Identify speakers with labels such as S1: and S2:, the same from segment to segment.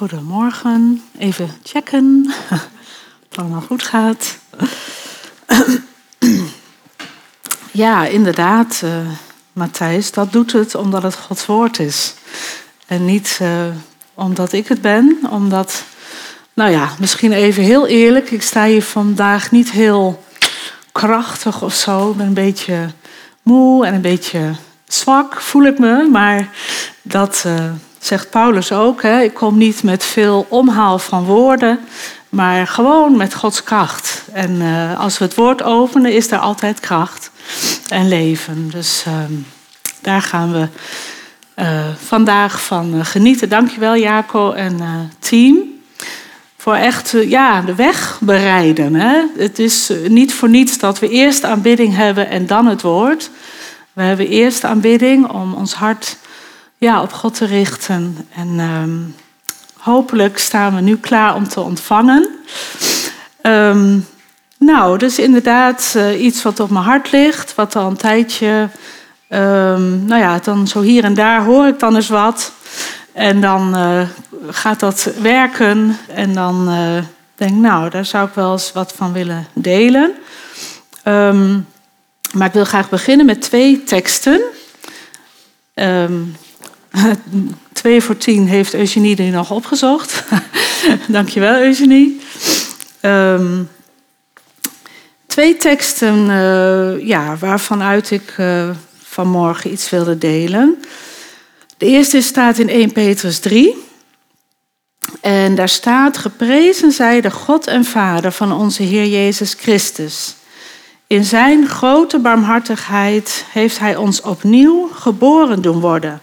S1: Goedemorgen, even checken of het allemaal goed gaat. Ja, inderdaad, uh, Matthijs, dat doet het omdat het Gods woord is. En niet uh, omdat ik het ben, omdat, nou ja, misschien even heel eerlijk, ik sta hier vandaag niet heel krachtig of zo. Ik ben een beetje moe en een beetje zwak, voel ik me, maar dat. Uh, zegt Paulus ook. Hè? Ik kom niet met veel omhaal van woorden, maar gewoon met Gods kracht. En uh, als we het woord openen, is er altijd kracht en leven. Dus uh, daar gaan we uh, vandaag van genieten. Dankjewel Jaco en team. Voor echt ja, de weg bereiden. Hè? Het is niet voor niets dat we eerst aanbidding hebben en dan het woord. We hebben eerst aanbidding om ons hart ja, op God te richten. En um, hopelijk staan we nu klaar om te ontvangen. Um, nou, dus inderdaad uh, iets wat op mijn hart ligt, wat al een tijdje, um, nou ja, dan zo hier en daar hoor ik dan eens wat. En dan uh, gaat dat werken en dan uh, denk ik, nou, daar zou ik wel eens wat van willen delen. maar ik wil graag beginnen met twee teksten. Um, Twee voor tien heeft Eugenie er nog opgezocht. Dankjewel, Eugenie. Um, twee teksten uh, ja, waarvanuit ik uh, vanmorgen iets wilde delen. De eerste staat in 1 Petrus 3. En daar staat: Geprezen zij de God en Vader van onze Heer Jezus Christus. In zijn grote barmhartigheid heeft hij ons opnieuw geboren doen worden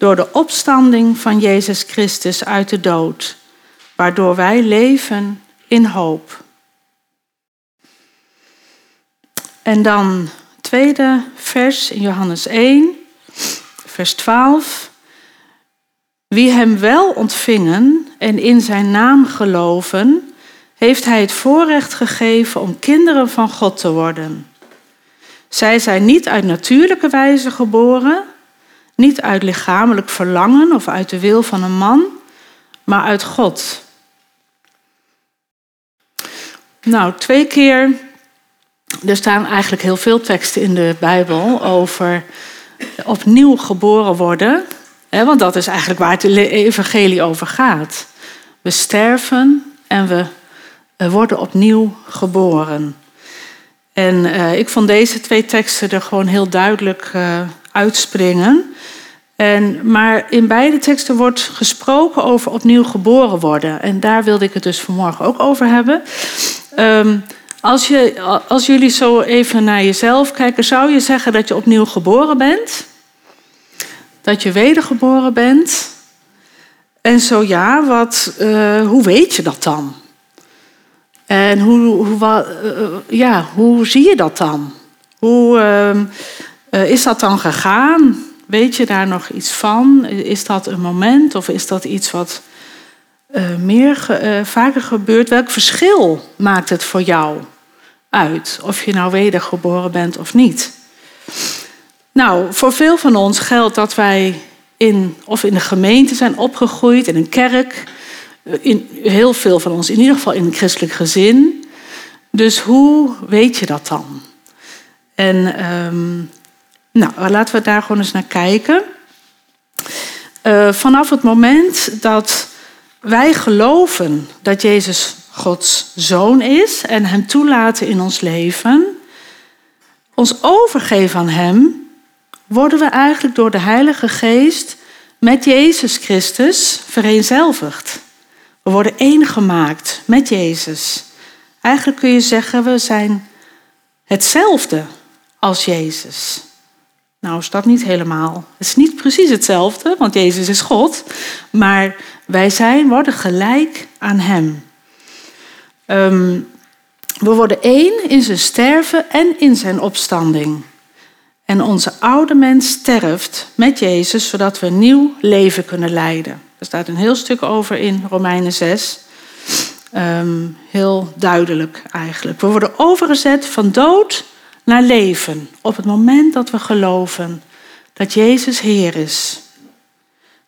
S1: door de opstanding van Jezus Christus uit de dood, waardoor wij leven in hoop. En dan tweede vers in Johannes 1, vers 12. Wie hem wel ontvingen en in zijn naam geloven, heeft hij het voorrecht gegeven om kinderen van God te worden. Zij zijn niet uit natuurlijke wijze geboren, niet uit lichamelijk verlangen of uit de wil van een man, maar uit God. Nou, twee keer. Er staan eigenlijk heel veel teksten in de Bijbel over opnieuw geboren worden. want dat is eigenlijk waar het evangelie over gaat. We sterven en we worden opnieuw geboren. En uh, ik vond deze twee teksten er gewoon heel duidelijk uh, uitspringen. En, maar in beide teksten wordt gesproken over opnieuw geboren worden. En daar wilde ik het dus vanmorgen ook over hebben. Um, als, je, als jullie zo even naar jezelf kijken, zou je zeggen dat je opnieuw geboren bent? Dat je wedergeboren bent? En zo ja, wat, uh, hoe weet je dat dan? En hoe, hoe, uh, ja, hoe zie je dat dan? Hoe uh, is dat dan gegaan? Weet je daar nog iets van? Is dat een moment of is dat iets wat uh, meer uh, vaker gebeurt? Welk verschil maakt het voor jou uit? Of je nou wedergeboren bent of niet? Nou, voor veel van ons geldt dat wij in, of in de gemeente zijn opgegroeid, in een kerk. Eh, in, heel veel van ons, in ieder geval in een christelijk gezin. Dus hoe weet je dat dan? En um, nou, laten we daar gewoon eens naar kijken. Uh, vanaf het moment dat wij geloven dat Jezus Gods zoon is en Hem toelaten in ons leven, ons overgeven aan Hem, worden we eigenlijk door de Heilige Geest met Jezus Christus vereenzelvigd. We worden één gemaakt met Jezus. Eigenlijk kun je zeggen, we zijn hetzelfde als Jezus. Nou is dat niet helemaal. Het is niet precies hetzelfde, want Jezus is God. Maar wij zijn, worden gelijk aan Hem. Um, we worden één in zijn sterven en in zijn opstanding. En onze oude mens sterft met Jezus, zodat we een nieuw leven kunnen leiden. Er staat een heel stuk over in Romeinen 6. Um, ehm, heel duidelijk eigenlijk. We worden overgezet van dood naar leven op het moment dat we geloven dat Jezus Heer is.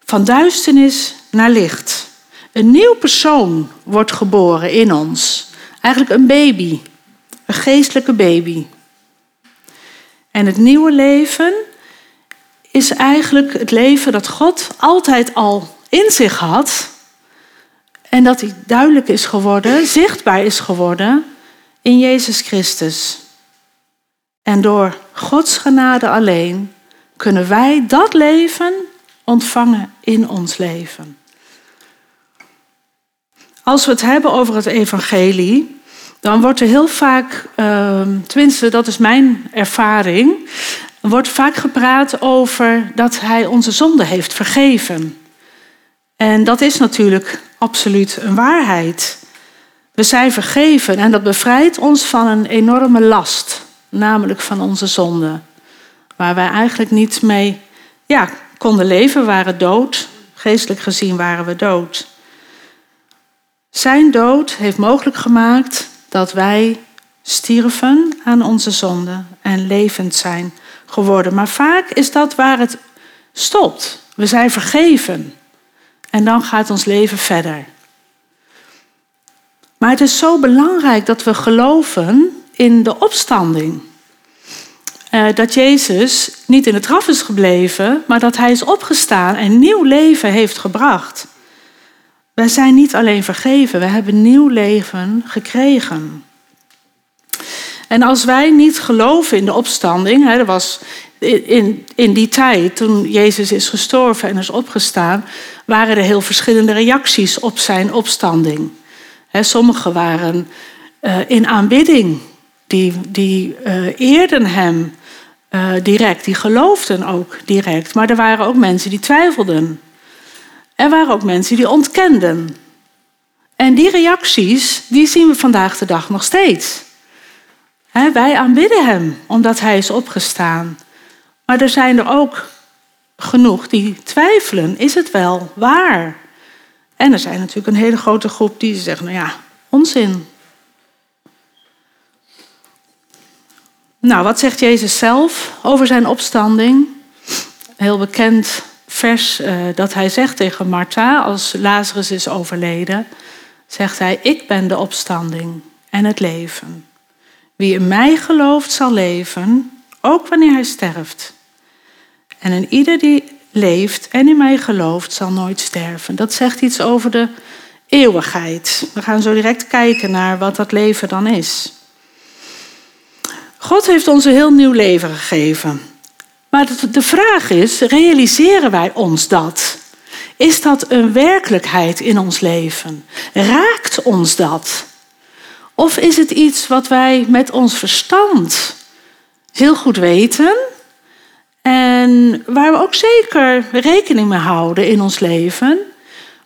S1: Van duisternis naar licht. Een nieuw persoon wordt geboren in ons. Eigenlijk een baby. Een geestelijke baby. En het nieuwe leven is eigenlijk het leven dat God altijd al in zich had. En dat hij duidelijk is geworden, zichtbaar is geworden in Jezus Christus. En door Gods genade alleen kunnen wij dat leven ontvangen in ons leven. Als we het hebben over het evangelie, dan wordt er heel vaak, uh, tenminste dat is mijn ervaring, wordt vaak gepraat over dat hij onze zonde heeft vergeven. En dat is natuurlijk absoluut een waarheid. We zijn vergeven en dat bevrijdt ons van een enorme last, namelijk van onze zonde. Waar wij eigenlijk niet mee ja, konden leven, waren dood. Geestelijk gezien waren we dood. Zijn dood heeft mogelijk gemaakt dat wij stierven aan onze zonde en levend zijn geworden. Maar vaak is dat waar het stopt. We zijn vergeven. En dan gaat ons leven verder. Maar het is zo belangrijk dat we geloven in de opstanding. Uh, dat Jezus niet in de traf is gebleven, maar dat hij is opgestaan en nieuw leven heeft gebracht. Wij zijn niet alleen vergeven, we hebben nieuw leven gekregen. En als wij niet geloven in de opstanding, hè, er was in, in die tijd, toen Jezus is gestorven en is opgestaan, waren er heel verschillende reacties op zijn opstanding. Sommigen waren uh, in aanbidding, die, die uh, eerden hem uh, direct, die geloofden ook direct. Maar er waren ook mensen die twijfelden. Er waren ook mensen die ontkenden. En die reacties, die zien we vandaag de dag nog steeds. wij aanbidden hem omdat hij is opgestaan. Maar er zijn er ook genoeg die twijfelen. Is het wel waar? En er zijn natuurlijk een hele grote groep die zeggen, nou ja, onzin. Nou, wat zegt Jezus zelf over zijn opstanding? Heel bekend vers uh, dat hij zegt tegen Martha als Lazarus is overleden. Zegt hij, ik ben de opstanding en het leven. Wie in mij gelooft zal leven, ook wanneer hij sterft. En een ieder die leeft en in mij gelooft, zal nooit sterven. Dat zegt iets over de eeuwigheid. We gaan zo direct kijken naar wat dat leven dan is. God heeft ons een heel nieuw leven gegeven. Maar de vraag is, realiseren wij ons dat? Is dat een werkelijkheid in ons leven? Raakt ons dat? Of is het iets wat wij met ons verstand heel goed weten en waar we ook zeker rekening mee houden in ons leven?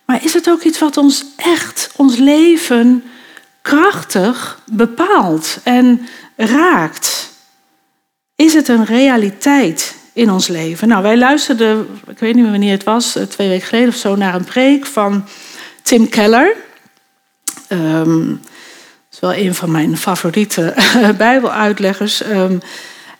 S1: Maar is het ook iets wat ons echt, ons leven krachtig bepaalt en raakt? Is het een realiteit in ons leven? Nou, wij luisterden, ik weet niet meer wanneer het was, eh, twee weken geleden of zo, naar een preek van Tim Keller. Um, dat is wel een van mijn favoriete Bijbeluitleggers. Um,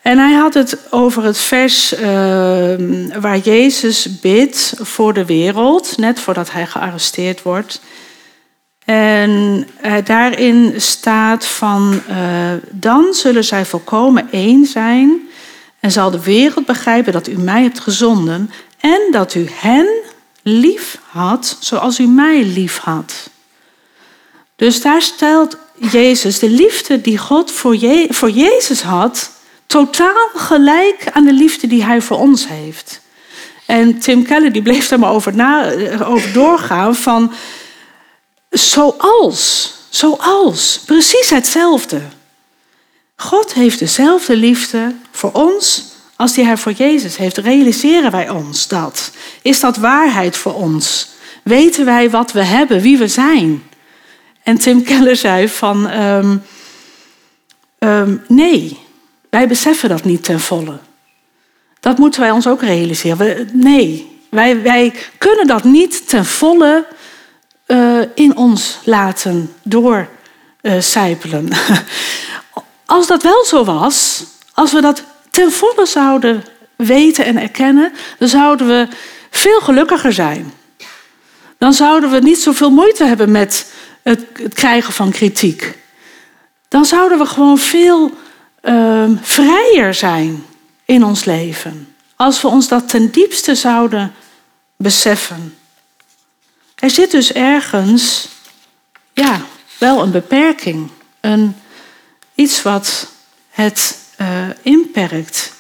S1: en hij had het over het vers ehm, waar Jezus bidt voor de wereld, net voordat hij gearresteerd wordt. En uh, daarin staat van, uh, dan zullen zij volkomen één zijn en zal de wereld begrijpen dat u mij hebt gezonden en dat u hen lief had zoals u mij lief had. Dus daar stelt Jezus de liefde die God voor, voor Jezus had, totaal gelijk aan de liefde die hij voor ons heeft. En Tim Keller die bleef daar maar over, na, over doorgaan van zoals, zoals, precies hetzelfde. God heeft dezelfde liefde voor ons als die hij voor Jezus heeft. Realiseren wij ons dat? Is dat waarheid voor ons? Weten wij wat we hebben, wie we zijn? En Tim Keller zei van um, um, nee, wij beseffen dat niet ten volle. Dat moeten wij ons ook realiseren. nee, wij, wij kunnen dat niet ten volle uh, in ons laten doorcijpelen. als dat wel zo was, als we dat ten volle zouden weten en erkennen, dan zouden we veel gelukkiger zijn. dan zouden we niet zoveel moeite hebben met het, het krijgen van kritiek. Dan zouden we gewoon veel uh, vrijer zijn in ons leven. Als we ons dat ten diepste zouden beseffen. Er zit dus ergens, ja, wel een beperking. Een, iets wat het uh, inperkt.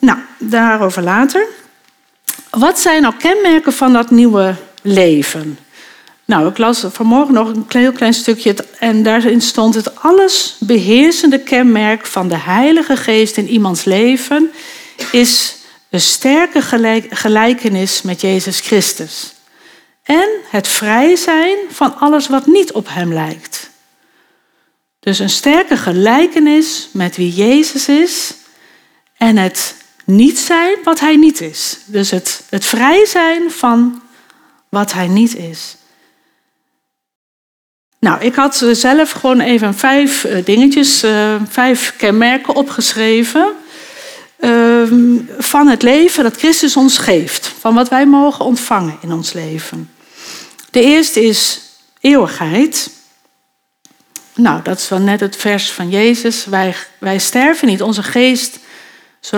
S1: Nou, daarover later. Wat zijn nou kenmerken van dat nieuwe leven? Nou, ik las vanmorgen nog een heel klein stukje en daarin stond het alles beheersende kenmerk van de Heilige Geest in iemands leven is een sterke gelijkenis met Jezus Christus. En het vrij zijn van alles wat niet op Hem lijkt. Dus een sterke gelijkenis met wie Jezus is en het niet zijn wat Hij niet is. Dus het, het vrij zijn van wat Hij niet is. Nou, ik had zelf gewoon even vijf eh, dingetjes, eh, vijf kenmerken opgeschreven. Ehm, van het leven dat Christus ons geeft. Van wat wij mogen ontvangen in ons leven. De eerste is eeuwigheid. Nou, dat is wel net het vers van Jezus. Wij, wij sterven niet. Onze geest,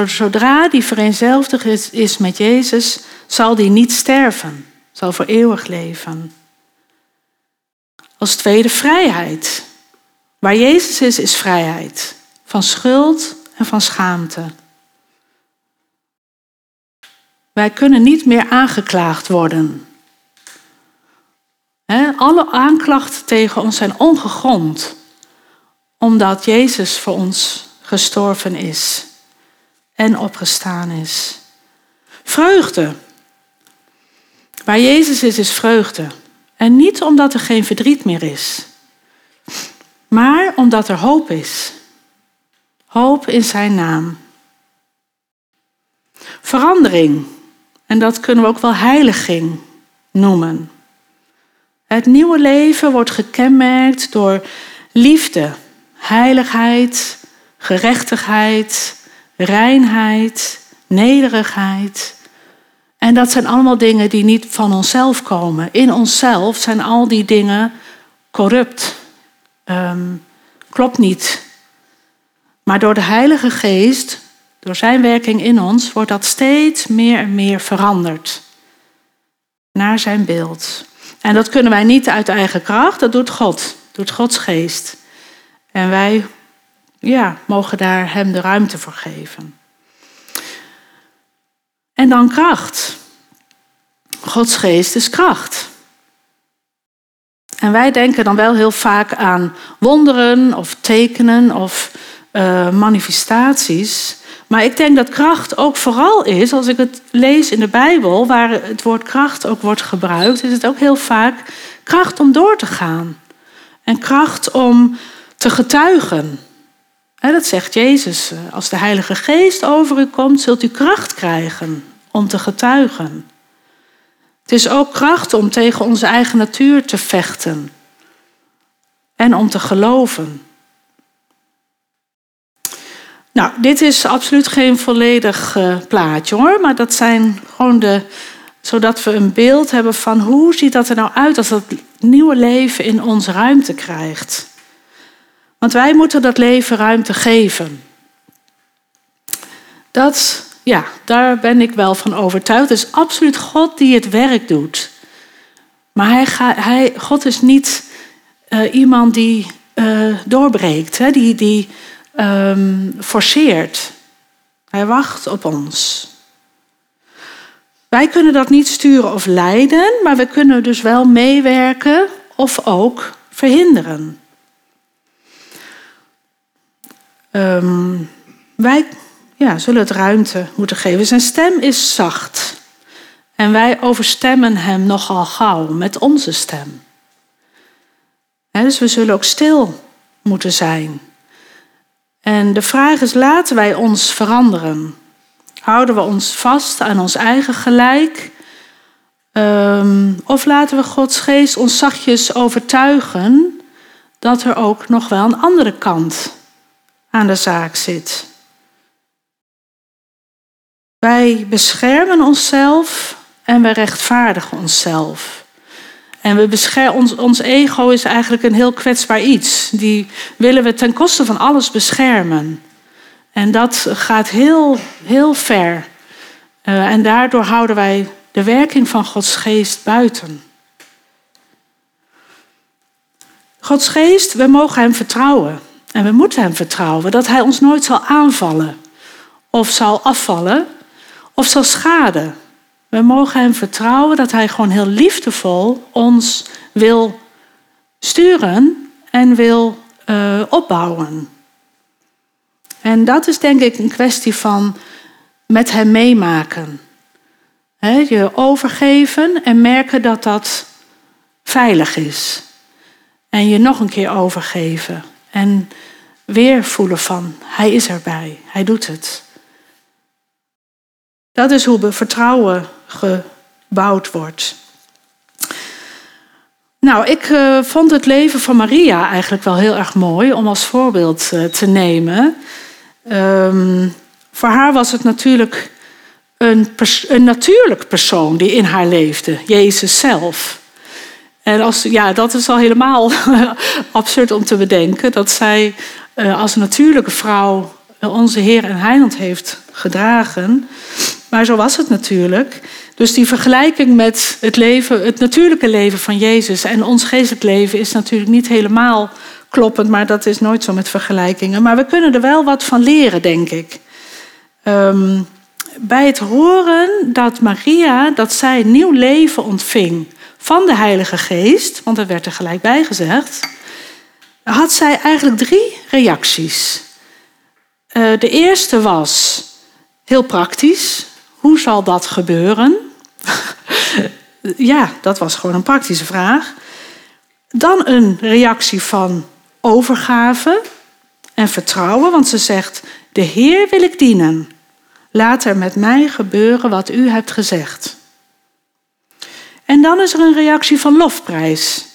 S1: zodra die vereenzelvigd is, is met Jezus, zal die niet sterven. Zal voor eeuwig leven. Als tweede vrijheid. Waar Jezus is, is vrijheid. Van schuld en van schaamte. Wij kunnen niet meer aangeklaagd worden. Alle aanklachten tegen ons zijn ongegrond, omdat Jezus voor ons gestorven is en opgestaan is. Vreugde. Waar Jezus is, is vreugde. En niet omdat er geen verdriet meer is, maar omdat er hoop is. Hoop in zijn naam. Verandering. En dat kunnen we ook wel heiliging noemen. Het nieuwe leven wordt gekenmerkt door liefde, heiligheid, gerechtigheid, reinheid, nederigheid. En dat zijn allemaal dingen die niet van onszelf komen. In onszelf zijn al die dingen corrupt. Um, klopt niet. Maar door de Heilige Geest door zijn werking in ons wordt dat steeds meer en meer veranderd. Naar zijn beeld. En dat kunnen wij niet uit eigen kracht, dat doet God. Doet Gods geest. En wij ja, mogen daar hem de ruimte voor geven. En dan kracht. Gods geest is kracht. En wij denken dan wel heel vaak aan wonderen of tekenen of uh, manifestaties. Maar ik denk dat kracht ook vooral is, als ik het lees in de Bijbel, waar het woord kracht ook wordt gebruikt, is het ook heel vaak kracht om door te gaan. En kracht om te getuigen. Dat zegt Jezus, eh, als de Heilige Geest over u komt, zult u kracht krijgen om te getuigen. Het is ook kracht om tegen onze eigen natuur te vechten en om te geloven. Nou, dit is absoluut geen volledig uh, plaatje hoor, maar dat zijn gewoon de, zodat we een beeld hebben van hoe ziet dat er nou uit als dat nieuwe leven in ons ruimte krijgt. Want wij moeten dat leven ruimte geven. Dat, ja, daar ben ik wel van overtuigd. Het is absoluut God die het werk doet. Maar hij ga, hij, God is niet uh, iemand die uh, doorbreekt, hè, die, die um, forceert. Hij wacht op ons. Wij kunnen dat niet sturen of leiden, maar we kunnen dus wel meewerken of ook verhinderen. Um, wij ja, zullen het ruimte moeten geven. Zijn stem is zacht. En wij overstemmen hem nogal gauw met onze stem. dus we zullen ook stil moeten zijn. En de vraag is, laten wij ons veranderen? Houden we ons vast aan ons eigen gelijk? Um, of laten we Gods geest ons zachtjes overtuigen dat er ook nog wel een andere kant aan de zaak zit? Wij beschermen onszelf en we rechtvaardigen onszelf. En we beschermen, ons, ego is eigenlijk een heel kwetsbaar iets. Die willen we ten koste van alles beschermen. En dat gaat heel, heel ver. Uh, en daardoor houden wij de werking van Gods geest buiten. Gods geest, we mogen Hem vertrouwen. En we moeten Hem vertrouwen dat Hij ons nooit zal aanvallen. Of zal afvallen. Of zal schaden. We mogen Hem vertrouwen dat Hij gewoon heel liefdevol ons wil sturen en wil uh, opbouwen. En dat is denk ik een kwestie van met Hem meemaken. Je overgeven en merken dat dat veilig is. En je nog een keer overgeven. En weer voelen van, Hij is erbij, Hij doet het. Dat is hoe vertrouwen gebouwd wordt. Nou, ik uh, vond het leven van Maria eigenlijk wel heel erg mooi om als voorbeeld uh, te nemen. Um, voor haar was het natuurlijk een, een natuurlijk persoon die in haar leefde, Jezus zelf. En als, ja, dat is al helemaal absurd om te bedenken dat zij uh, als natuurlijke vrouw onze Heer en Heiland heeft gedragen. Maar zo was het natuurlijk. Dus die vergelijking met het, leven, het natuurlijke leven van Jezus en ons geestelijk leven is natuurlijk niet helemaal kloppend, maar dat is nooit zo met vergelijkingen. Maar we kunnen er wel wat van leren, denk ik. Um, bij het horen dat Maria, dat zij nieuw leven ontving van de Heilige Geest, want dat werd er gelijk bij gezegd, had zij eigenlijk drie reacties. Uh, de eerste was heel praktisch. Hoe zal dat gebeuren? ja, dat was gewoon een praktische vraag. Dan een reactie van overgave en vertrouwen, want ze zegt: De Heer wil ik dienen. Laat er met mij gebeuren wat u hebt gezegd. En dan is er een reactie van lofprijs.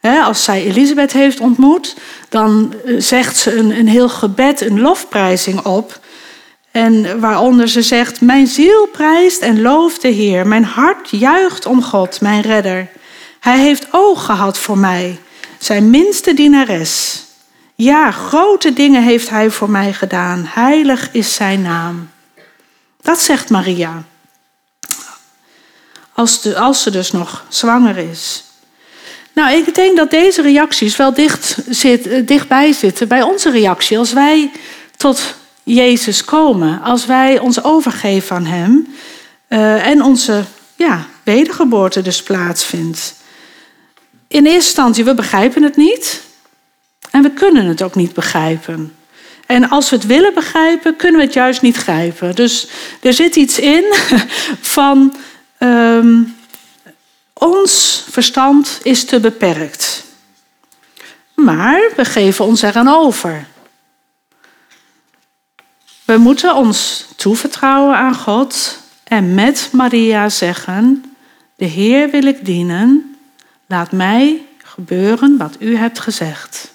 S1: als zij Elisabeth heeft ontmoet, dan eh, zegt ze een, een heel gebed, een lofprijzing op. En waaronder ze zegt: Mijn ziel prijst en looft de Heer. Mijn hart juicht om God, mijn redder. Hij heeft oog gehad voor mij, zijn minste dienares. Ja, grote dingen heeft hij voor mij gedaan. Heilig is zijn naam. Dat zegt Maria. Als, de, als ze dus nog zwanger is. Nou, ik denk dat deze reacties wel dicht zit, eh, dichtbij zitten bij onze reactie. Als wij tot Jezus komen, als wij ons overgeven aan Hem uh, en onze ja, wedergeboorte dus plaatsvindt. In eerste instantie, we begrijpen het niet en we kunnen het ook niet begrijpen. En als we het willen begrijpen, kunnen we het juist niet grijpen. Dus er zit iets in van um, ons verstand is te beperkt. Maar we geven ons eraan over. We moeten ons toevertrouwen aan God en met Maria zeggen: De Heer wil ik dienen, laat mij gebeuren wat u hebt gezegd.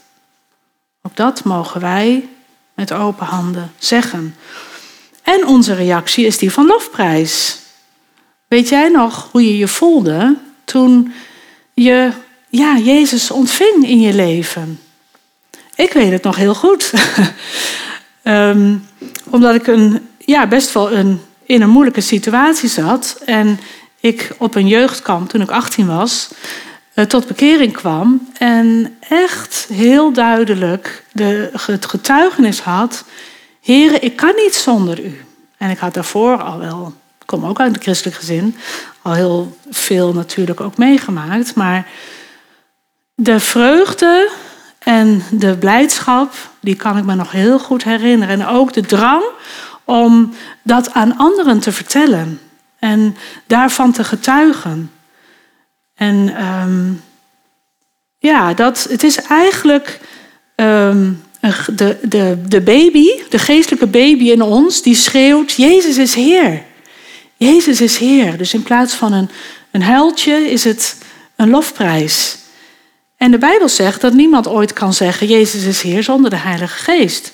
S1: Ook dat mogen wij met open handen zeggen. En onze reactie is die van lofprijs. Weet jij nog hoe je je voelde toen je ja, Jezus ontving in je leven? Ik weet het nog heel goed. um, omdat ik een, ja, best wel een, in een moeilijke situatie zat. En ik op een jeugdkamp, toen ik 18 was, eh, tot bekering kwam. En echt heel duidelijk de, het getuigenis had: Heren, ik kan niet zonder u. En ik had daarvoor al wel, ik kom ook uit een christelijk gezin, al heel veel natuurlijk ook meegemaakt. Maar de vreugde en de blijdschap, die kan ik me nog heel goed herinneren. En ook de drang om dat aan anderen te vertellen en daarvan te getuigen. En um, ja, dat, het is eigenlijk um, de, de, de baby, de geestelijke baby in ons, die schreeuwt: Jezus is Heer. Jezus is Heer. Dus in plaats van een, een huiltje is het een lofprijs. En de Bijbel zegt dat niemand ooit kan zeggen: Jezus is Heer zonder de Heilige Geest.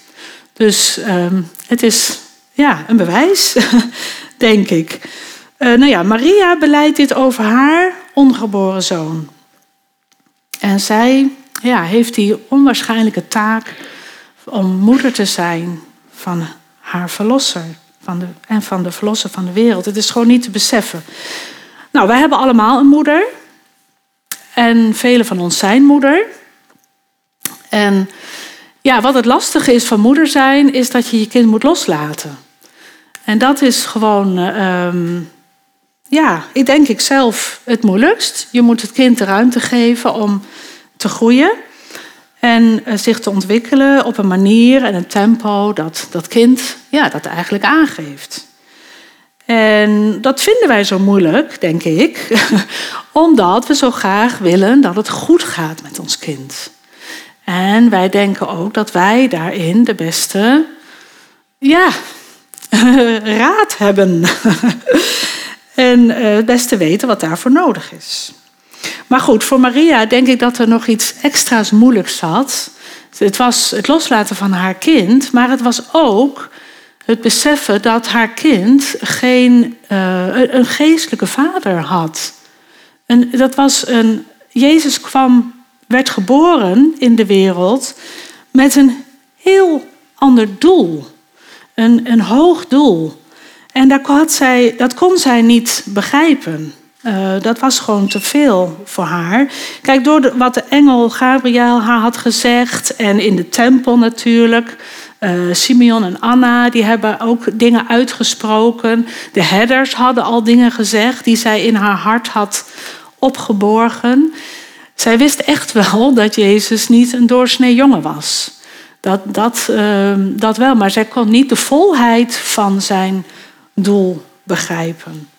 S1: Dus um, het is ja, een bewijs, denk ik. nou ja, Maria beleidt dit over haar ongeboren zoon. En zij ja, heeft die onwaarschijnlijke taak om moeder te zijn van haar verlosser van de, en van de verlosser van de wereld. Het is gewoon niet te beseffen. Nou, wij hebben allemaal een moeder. En velen van ons zijn moeder. En ja, wat het lastige is van moeder zijn, is dat je je kind moet loslaten. En dat is gewoon, ehm, ja, ik denk ik zelf het moeilijkst. Je moet het kind de ruimte geven om te groeien. En eh, zich te ontwikkelen op een manier en een tempo dat dat kind ja, dat eigenlijk aangeeft. En dat vinden wij zo moeilijk, denk ik, omdat we zo graag willen dat het goed gaat met ons kind. En wij denken ook dat wij daarin de beste ja, raad hebben. en eh, het beste weten wat daarvoor nodig is. Maar goed, voor Maria denk ik dat er nog iets extra's moeilijks zat. Het was het loslaten van haar kind, maar het was ook het beseffen dat haar kind geen, uh, een geestelijke vader had. En dat was een, Jezus kwam, werd geboren in de wereld met een heel ander doel. Een, een hoog doel. En dat, had zij, dat kon zij niet begrijpen. Uh, dat was gewoon te veel voor haar. Kijk, door wat de engel Gabriel haar had gezegd en in de tempel natuurlijk. Uh, Simeon en Anna, die hebben ook dingen uitgesproken. De herders hadden al dingen gezegd die zij in haar hart had opgeborgen. Zij wist echt wel dat Jezus niet een doorsnee jongen was. Dat, dat, uh, dat wel, maar zij kon niet de volheid van zijn doel begrijpen.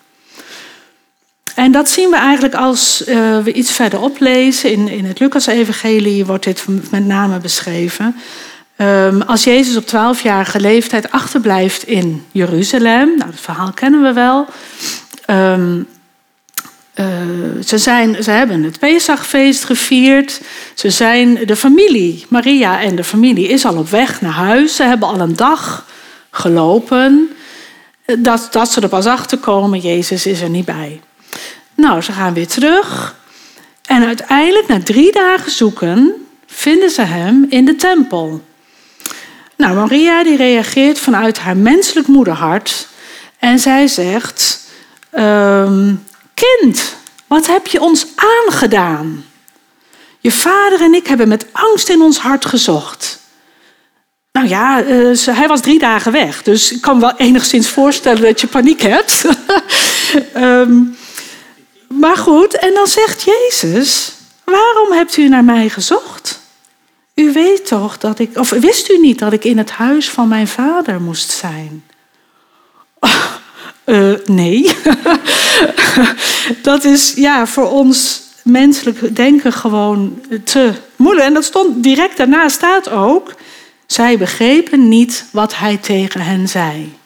S1: En dat zien we eigenlijk als uh, we iets verderop lezen. In, in het Lucas-evangelie wordt dit met name beschreven. Um, als Jezus op 12-jarige leeftijd achterblijft in Jeruzalem. Nou, dat verhaal kennen we wel. Um, uh, ze, zijn, ze hebben het Pesachfeest gevierd. Ze zijn de familie, Maria en de familie, is al op weg naar huis. Ze hebben al een dag gelopen. Dat, dat ze er pas achter komen, Jezus is er niet bij. Nou, ze gaan weer terug. En uiteindelijk, na drie dagen zoeken, vinden ze hem in de tempel. Nou, Maria die reageert vanuit haar menselijk moederhart. En zij zegt: ehm, Kind, wat heb je ons aangedaan? Je vader en ik hebben met angst in ons hart gezocht. Nou ja, uh, hij was drie dagen weg. Dus ik kan me wel enigszins voorstellen dat je paniek hebt. um, Maar goed, en dan zegt Jezus: Waarom hebt u naar mij gezocht? U weet toch dat ik, of wist u niet dat ik in het huis van mijn vader moest zijn? Uh, nee. dat is ja, voor ons menselijk denken gewoon te moeilijk. En dat stond direct daarna staat ook. Zij begrepen niet wat hij tegen hen zei.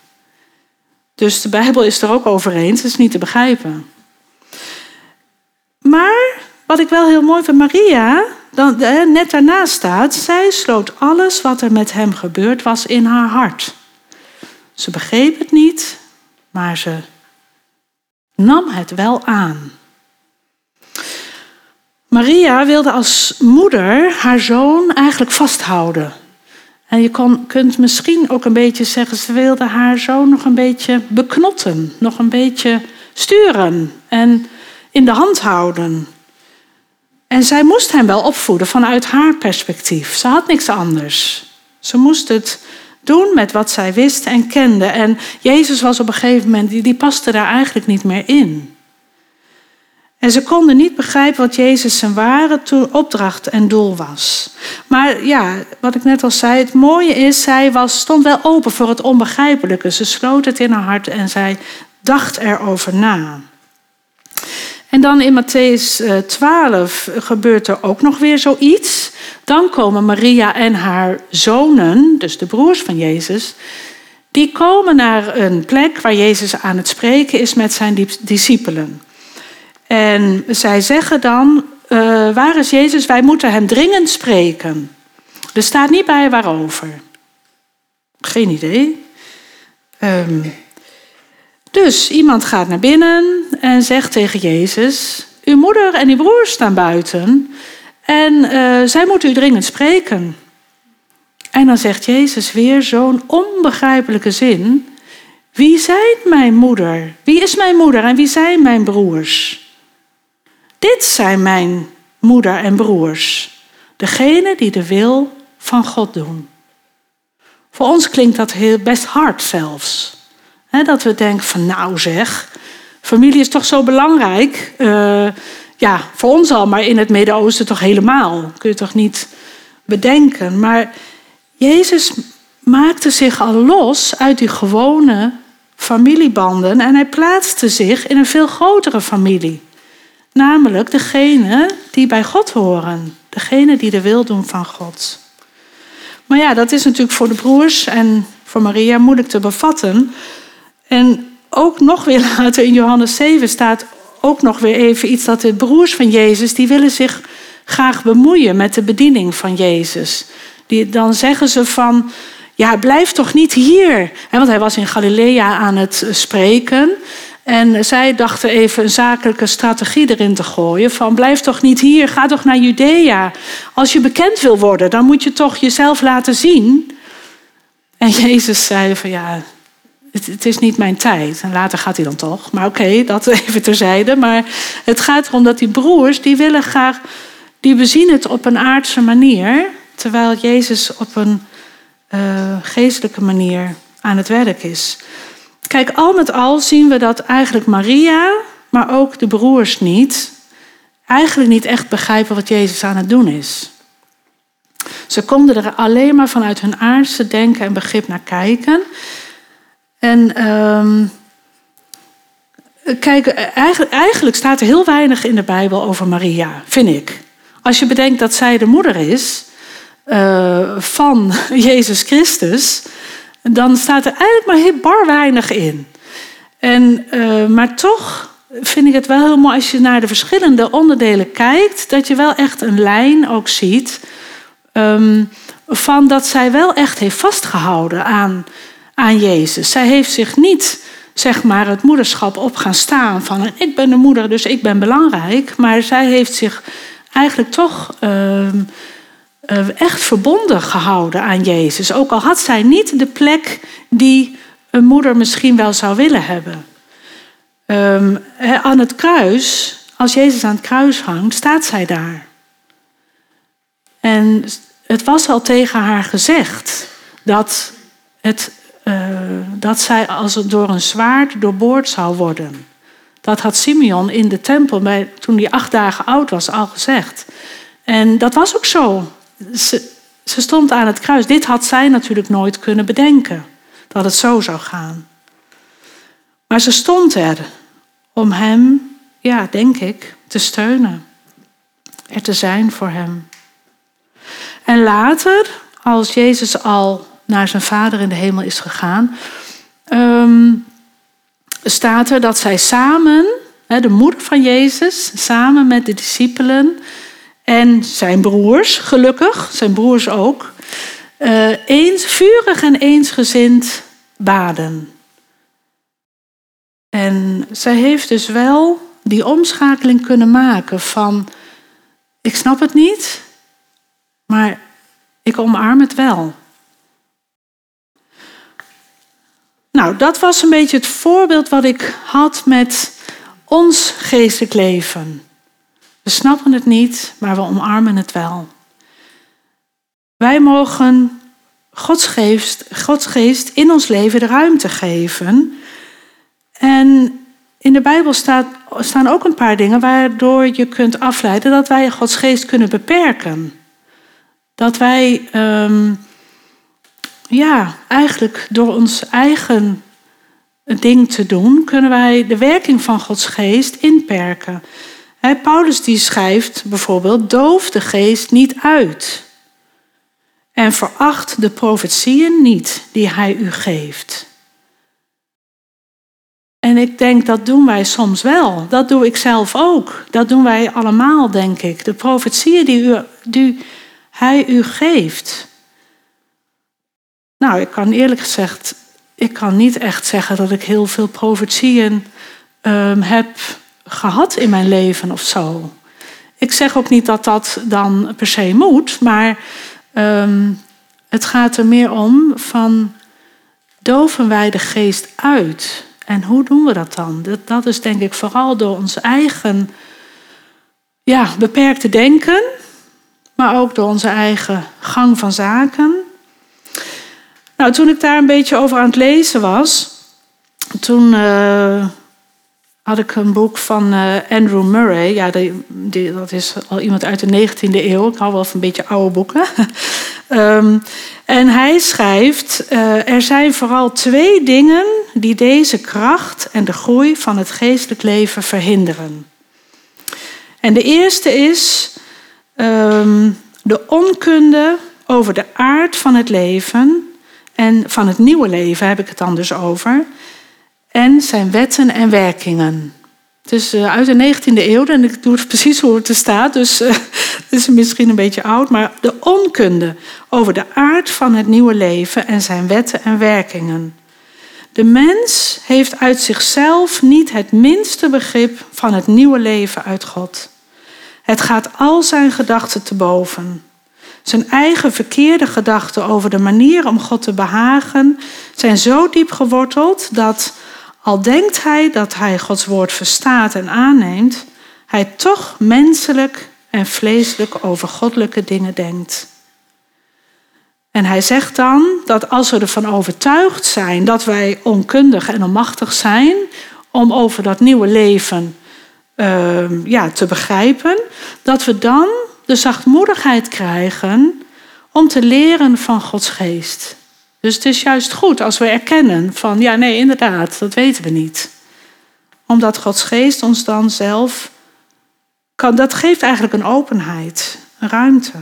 S1: Dus de Bijbel is er ook over eens, het is niet te begrijpen. Maar wat ik wel heel mooi vind, Maria, dan, net daarnaast staat, zij sloot alles wat er met hem gebeurd was in haar hart. Ze begreep het niet, maar ze nam het wel aan. Maria wilde als moeder haar zoon eigenlijk vasthouden. En je kunt misschien ook een beetje zeggen, ze wilde haar zoon nog een beetje beknotten, nog een beetje sturen. En in de hand houden. En zij moest hem wel opvoeden vanuit haar perspectief. Ze had niks anders. Ze moest het doen met wat zij wist en kende. En Jezus was op een gegeven moment, die, die paste daar eigenlijk niet meer in. En ze konden niet begrijpen wat Jezus zijn ware opdracht en doel was. Maar ja, wat ik net al zei, het mooie is, zij was, stond wel open voor het onbegrijpelijke. Ze sloot het in haar hart en zij dacht erover na. En dan in Matthäus 12 eh, gebeurt er ook nog weer zoiets. Dan komen Maria en haar zonen, dus de broers van Jezus, die komen naar een plek waar Jezus aan het spreken is met zijn discipelen. En zij zeggen dan, uh, waar is Jezus? Wij moeten hem dringend spreken. Er staat niet bij waarover. Geen idee. Um, Dus iemand gaat naar binnen en zegt tegen Jezus: Uw moeder en uw broers staan buiten en uh, zij moeten u dringend spreken. En dan zegt Jezus weer zo'n onbegrijpelijke zin: Wie zijn mijn moeder? Wie is mijn moeder en wie zijn mijn broers? Dit zijn mijn moeder en broers, degene die de wil van God doen. Voor ons klinkt dat heel best hard zelfs. Dat we denken van nou zeg, familie is toch zo belangrijk. Uh, ja, voor ons al, maar in het Midden-Oosten toch helemaal. Kun je toch niet bedenken. Maar Jezus maakte zich al los uit die gewone familiebanden en hij plaatste zich in een veel grotere familie. Namelijk degene die bij God horen. Degene die de wil doen van God. Maar ja, dat is natuurlijk voor de broers en voor Maria moeilijk te bevatten. En ook nog weer later in Johannes 7 staat ook nog weer even iets dat de broers van Jezus, die willen zich graag bemoeien met de bediening van Jezus. Die, dan zeggen ze van, ja, blijf toch niet hier. Want hij was in Galilea aan het spreken. En zij dachten even een zakelijke strategie erin te gooien. Van blijf toch niet hier, ga toch naar Judea. Als je bekend wil worden, dan moet je toch jezelf laten zien. En Jezus zei van ja, het, is niet mijn tijd. En later gaat hij dan toch. Maar oké, dat even terzijde. Maar het gaat erom dat die broers, die willen graag, die bezien het op een aardse manier. Terwijl Jezus op een uh, geestelijke manier aan het werk is. Kijk, al met al zien we dat eigenlijk Maria, maar ook de broers niet, eigenlijk niet echt begrijpen wat Jezus aan het doen is. Ze konden er alleen maar vanuit hun aardse denken en begrip naar kijken. En um, kijk, eigenlijk, eigenlijk staat er heel weinig in de Bijbel over Maria, vind ik. Als je bedenkt dat zij de moeder is uh, van Jezus Christus, dan staat er eigenlijk maar heel bar weinig in. En, uh, maar toch vind ik het wel heel mooi als je naar de verschillende onderdelen kijkt, dat je wel echt een lijn ook ziet um, van dat zij wel echt heeft vastgehouden aan, aan Jezus. Zij heeft zich niet zeg maar het moederschap op gaan staan van ik ben de moeder, dus ik ben belangrijk, maar zij heeft zich eigenlijk toch uh, uh, echt verbonden gehouden aan Jezus. Ook al had zij niet de plek die een moeder misschien wel zou willen hebben. Um, aan het kruis, als Jezus aan het kruis hangt, staat zij daar. En het was al tegen haar gezegd dat, het, dat zij als het door een zwaard doorboord zou worden. Dat had Simeon in de tempel, bij, toen hij acht dagen oud was, al gezegd. En dat was ook zo ze, ze stond aan het kruis. Dit had zij natuurlijk nooit kunnen bedenken, dat het zo zou gaan. Maar ze stond er om hem, ja, denk ik, te steunen. Er te zijn voor hem. En later, als Jezus al naar zijn vader in de hemel is gegaan, um, staat er dat zij samen, de moeder van Jezus, samen met de discipelen en zijn broers, gelukkig, zijn broers ook, uh, eens, vurig en eensgezind baden. En zij heeft dus wel die omschakeling kunnen maken van, ik snap het niet, maar ik omarm het wel. Nou, dat was een beetje het voorbeeld wat ik had met ons geestelijk leven. We snappen het niet, maar we omarmen het wel. Wij mogen Gods geest, Gods geest in ons leven de ruimte geven. En in de Bijbel staat, staan ook een paar dingen waardoor je kunt afleiden dat wij Gods geest kunnen beperken. Dat wij um, ja, eigenlijk door ons eigen ding te doen, kunnen wij de werking van Gods geest inperken. Paulus die schrijft bijvoorbeeld, doof de geest niet uit. En veracht de profetieën niet die hij u geeft. En ik denk dat doen wij soms wel. Dat doe ik zelf ook. Dat doen wij allemaal, denk ik. De profetieën die, u, die hij u geeft. Nou, ik kan eerlijk gezegd ik kan niet echt zeggen dat ik heel veel profetieën um, heb gehad in mijn leven of zo. Ik zeg ook niet dat dat dan per se moet, maar um, het gaat er meer om van doven wij de geest uit. En hoe doen we dat dan? Dat, dat is denk ik vooral door ons eigen ja, beperkte denken, maar ook door onze eigen gang van zaken. Nou, toen ik daar een beetje over aan het lezen was, toen uh, had ik een boek van uh, Andrew Murray. Ja, die, die, dat is al iemand uit de 19e eeuw. Ik hou wel van een beetje oude boeken. um, en hij schrijft: uh, Er zijn vooral twee dingen die deze kracht en de groei van het geestelijk leven verhinderen. En de eerste is um, de onkunde over de aard van het leven en van het nieuwe leven heb ik het dan dus over en zijn wetten en werkingen. Dus uit de 19e eeuw, en ik doe het precies hoe het er staat, dus uh, het is misschien een beetje oud, maar de onkunde over de aard van het nieuwe leven en zijn wetten en werkingen. De mens heeft uit zichzelf niet het minste begrip van het nieuwe leven uit God. Het gaat al zijn gedachten te boven. Zijn eigen verkeerde gedachten over de manier om God te behagen zijn zo diep geworteld dat al denkt hij dat hij Gods woord verstaat en aanneemt, hij toch menselijk en vleeselijk over goddelijke dingen denkt. En hij zegt dan dat als we ervan overtuigd zijn dat wij onkundig en onmachtig zijn om over dat nieuwe leven uh, ja, te begrijpen, dat we dan de zachtmoedigheid krijgen om te leren van Gods geest. Dus het is juist goed als we erkennen van, ja nee, inderdaad, dat weten we niet. Omdat Gods geest ons dan zelf kan, dat geeft eigenlijk een openheid, een ruimte.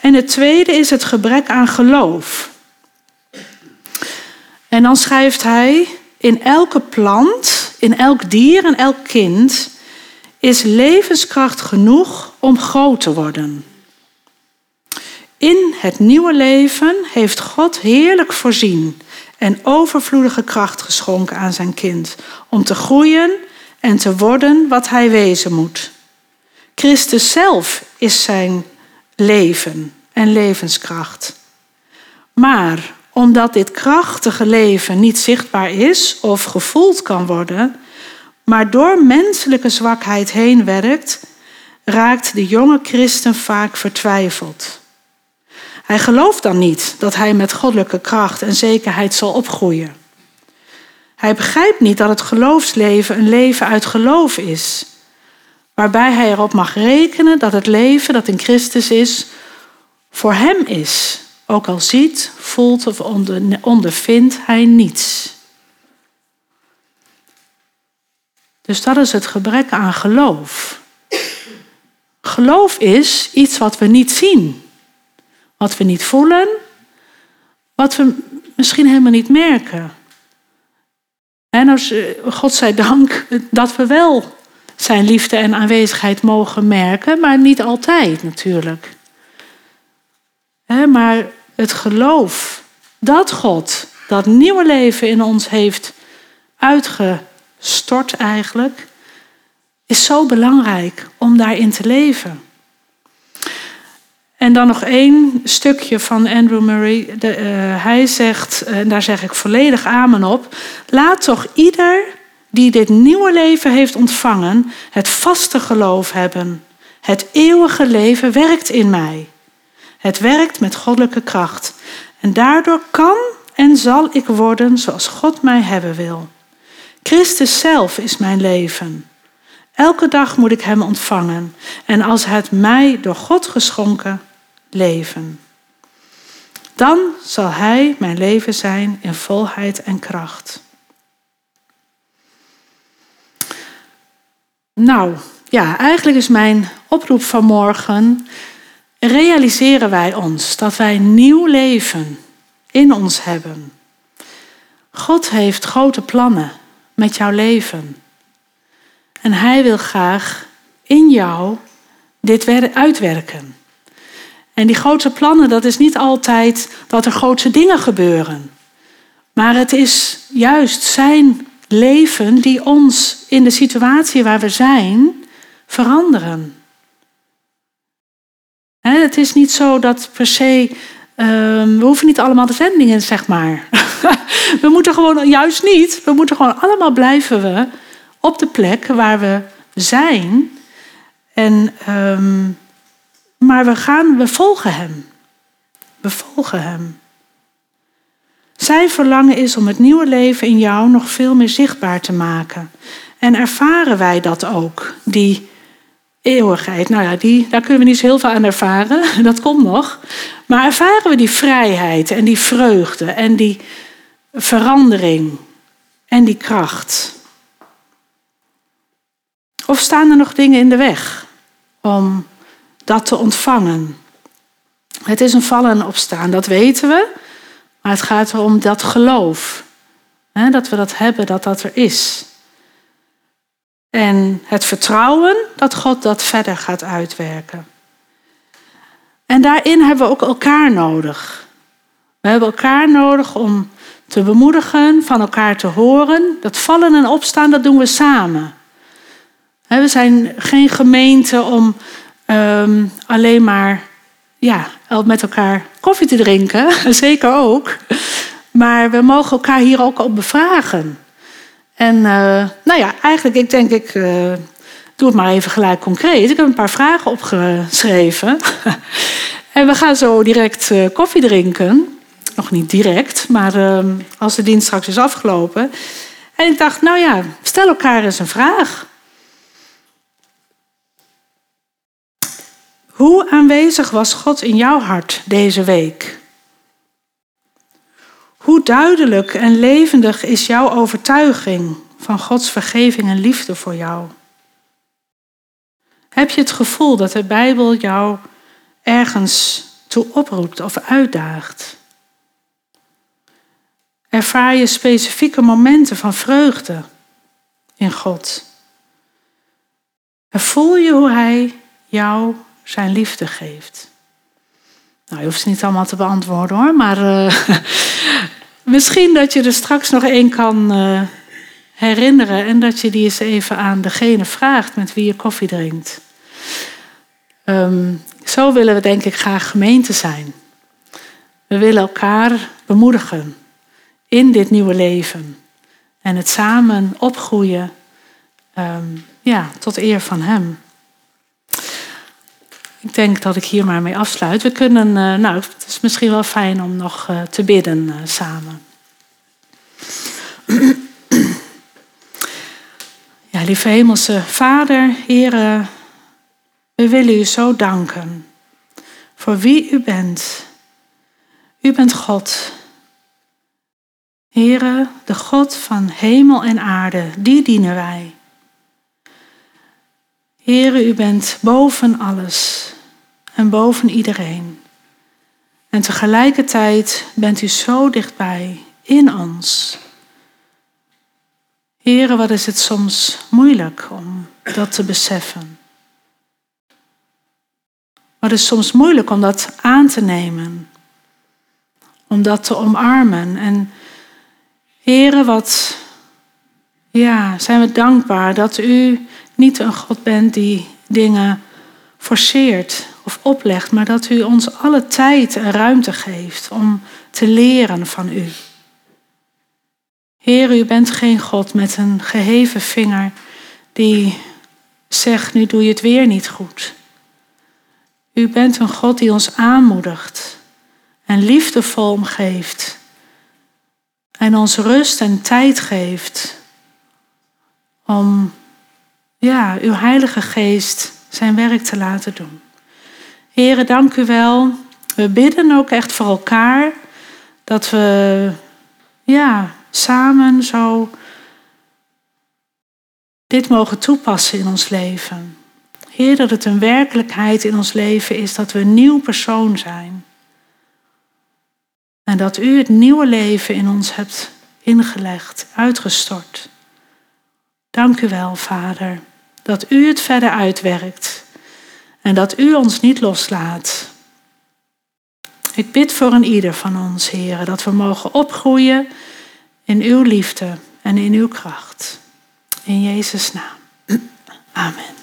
S1: En het tweede is het gebrek aan geloof. En dan schrijft hij, in elke plant, in elk dier en elk kind is levenskracht genoeg om groot te worden. In het nieuwe leven heeft God heerlijk voorzien en overvloedige kracht geschonken aan zijn kind om te groeien en te worden wat hij wezen moet. Christus zelf is zijn leven en levenskracht. Maar omdat dit krachtige leven niet zichtbaar is of gevoeld kan worden, maar door menselijke zwakheid heen werkt, raakt de jonge christen vaak vertwijfeld. Hij gelooft dan niet dat hij met goddelijke kracht en zekerheid zal opgroeien. Hij begrijpt niet dat het geloofsleven een leven uit geloof is, waarbij hij erop mag rekenen dat het leven dat in Christus is, voor hem is, ook al ziet, voelt of ondervindt hij niets. Dus dat is het gebrek aan geloof. Geloof is iets wat we niet zien. Wat we niet voelen, wat we misschien helemaal niet merken. En als, eh, God zij dank dat we wel zijn liefde en aanwezigheid mogen merken, maar niet altijd natuurlijk. Maar het geloof dat God dat nieuwe leven in ons heeft uitgestort eigenlijk, is zo belangrijk om daarin te leven. En dan nog één stukje van Andrew Murray. De, uh, hij zegt, en daar zeg ik volledig amen op. Laat toch ieder die dit nieuwe leven heeft ontvangen, het vaste geloof hebben. Het eeuwige leven werkt in mij. Het werkt met goddelijke kracht. En daardoor kan en zal ik worden zoals God mij hebben wil. Christus zelf is mijn leven. Elke dag moet ik Hem ontvangen. En als het mij door God geschonken leven. Dan zal Hij mijn leven zijn in volheid en kracht. Nou, ja, eigenlijk is mijn oproep vanmorgen. Realiseren wij ons dat wij nieuw leven in ons hebben. God heeft grote plannen met jouw leven. En Hij wil graag in jou dit uitwerken. En die grote plannen, dat is niet altijd dat er grote dingen gebeuren. Maar het is juist zijn leven die ons in de situatie waar we zijn veranderen. Het is niet zo dat per se. Ehm, we hoeven niet allemaal de zendingen, zeg maar. we moeten gewoon, juist niet. We moeten gewoon allemaal blijven we op de plek waar we zijn. En, ehm, maar we gaan, we volgen Hem. We volgen Hem. Zijn verlangen is om het nieuwe leven in jou nog veel meer zichtbaar te maken. En ervaren wij dat ook, die eeuwigheid. Nou ja, die, daar kunnen we niet zo heel veel aan ervaren, dat komt nog. Maar ervaren we die vrijheid en die vreugde en die verandering en die kracht? Of staan er nog dingen in de weg om dat te ontvangen? Het is een vallen en opstaan, dat weten we. Maar het gaat erom dat geloof. Hè, dat we dat hebben, dat dat er is. En het vertrouwen dat God dat verder gaat uitwerken. En daarin hebben we ook elkaar nodig. We hebben elkaar nodig om te bemoedigen, van elkaar te horen. Dat vallen en opstaan, dat doen we samen. We zijn geen gemeente om ehm, alleen maar ja, met elkaar koffie te drinken, zeker ook. Maar we mogen elkaar hier ook op bevragen. En uh, nou ja, eigenlijk, ik denk, ik uh, doe het maar even gelijk concreet. Ik heb een paar vragen opgeschreven. en we gaan zo direct uh, koffie drinken. Nog niet direct, maar ehm, als de dienst straks is afgelopen. En ik dacht, nou ja, stel elkaar eens een vraag. Hoe aanwezig was God in jouw hart deze week? Hoe duidelijk en levendig is jouw overtuiging van Gods vergeving en liefde voor jou? Heb je het gevoel dat de Bijbel jou ergens toe oproept of uitdaagt? Ervaar je specifieke momenten van vreugde in God? Voel je hoe Hij jou zijn liefde geeft? Nou, je hoeft ze niet allemaal te beantwoorden hoor, maar uh, misschien dat je er straks nog één kan uh, herinneren en dat je die eens even aan degene vraagt met wie je koffie drinkt. Um, zo willen we denk ik graag gemeente zijn. We willen elkaar bemoedigen in dit nieuwe leven en het samen opgroeien um, ja, tot eer van Hem. Ik denk dat ik hier maar mee afsluit. We kunnen, uh, nou, het is misschien wel fijn om nog uh, te bidden uh, samen. ja, lieve Hemelse Vader, Heer, we willen u zo danken voor wie u bent. U bent God. Heere, de God van hemel en aarde, die dienen wij. Heere, u bent boven alles en boven iedereen. En tegelijkertijd bent u zo dichtbij in ons. Heere, wat is het soms moeilijk om dat te beseffen. Wat is soms moeilijk om dat aan te nemen. Om dat te omarmen. En Heere, wat ja, zijn we dankbaar dat u niet een God bent die dingen forceert of oplegt, maar dat u ons alle tijd en ruimte geeft om te leren van u. Heer, u bent geen God met een geheven vinger die zegt, nu doe je het weer niet goed. U bent een God die ons aanmoedigt en liefdevol omgeeft en ons rust en tijd geeft om ja, uw Heilige Geest zijn werk te laten doen. Heren, dank u wel. We bidden ook echt voor elkaar dat we ja, samen zo dit mogen toepassen in ons leven. Heer, dat het een werkelijkheid in ons leven is dat we een nieuw persoon zijn. En dat u het nieuwe leven in ons hebt ingelegd, uitgestort. Dank u wel, Vader, dat u het verder uitwerkt en dat u ons niet loslaat. Ik bid voor een ieder van ons, heren, dat we mogen opgroeien in uw liefde en in uw kracht. In Jezus' naam. Amen.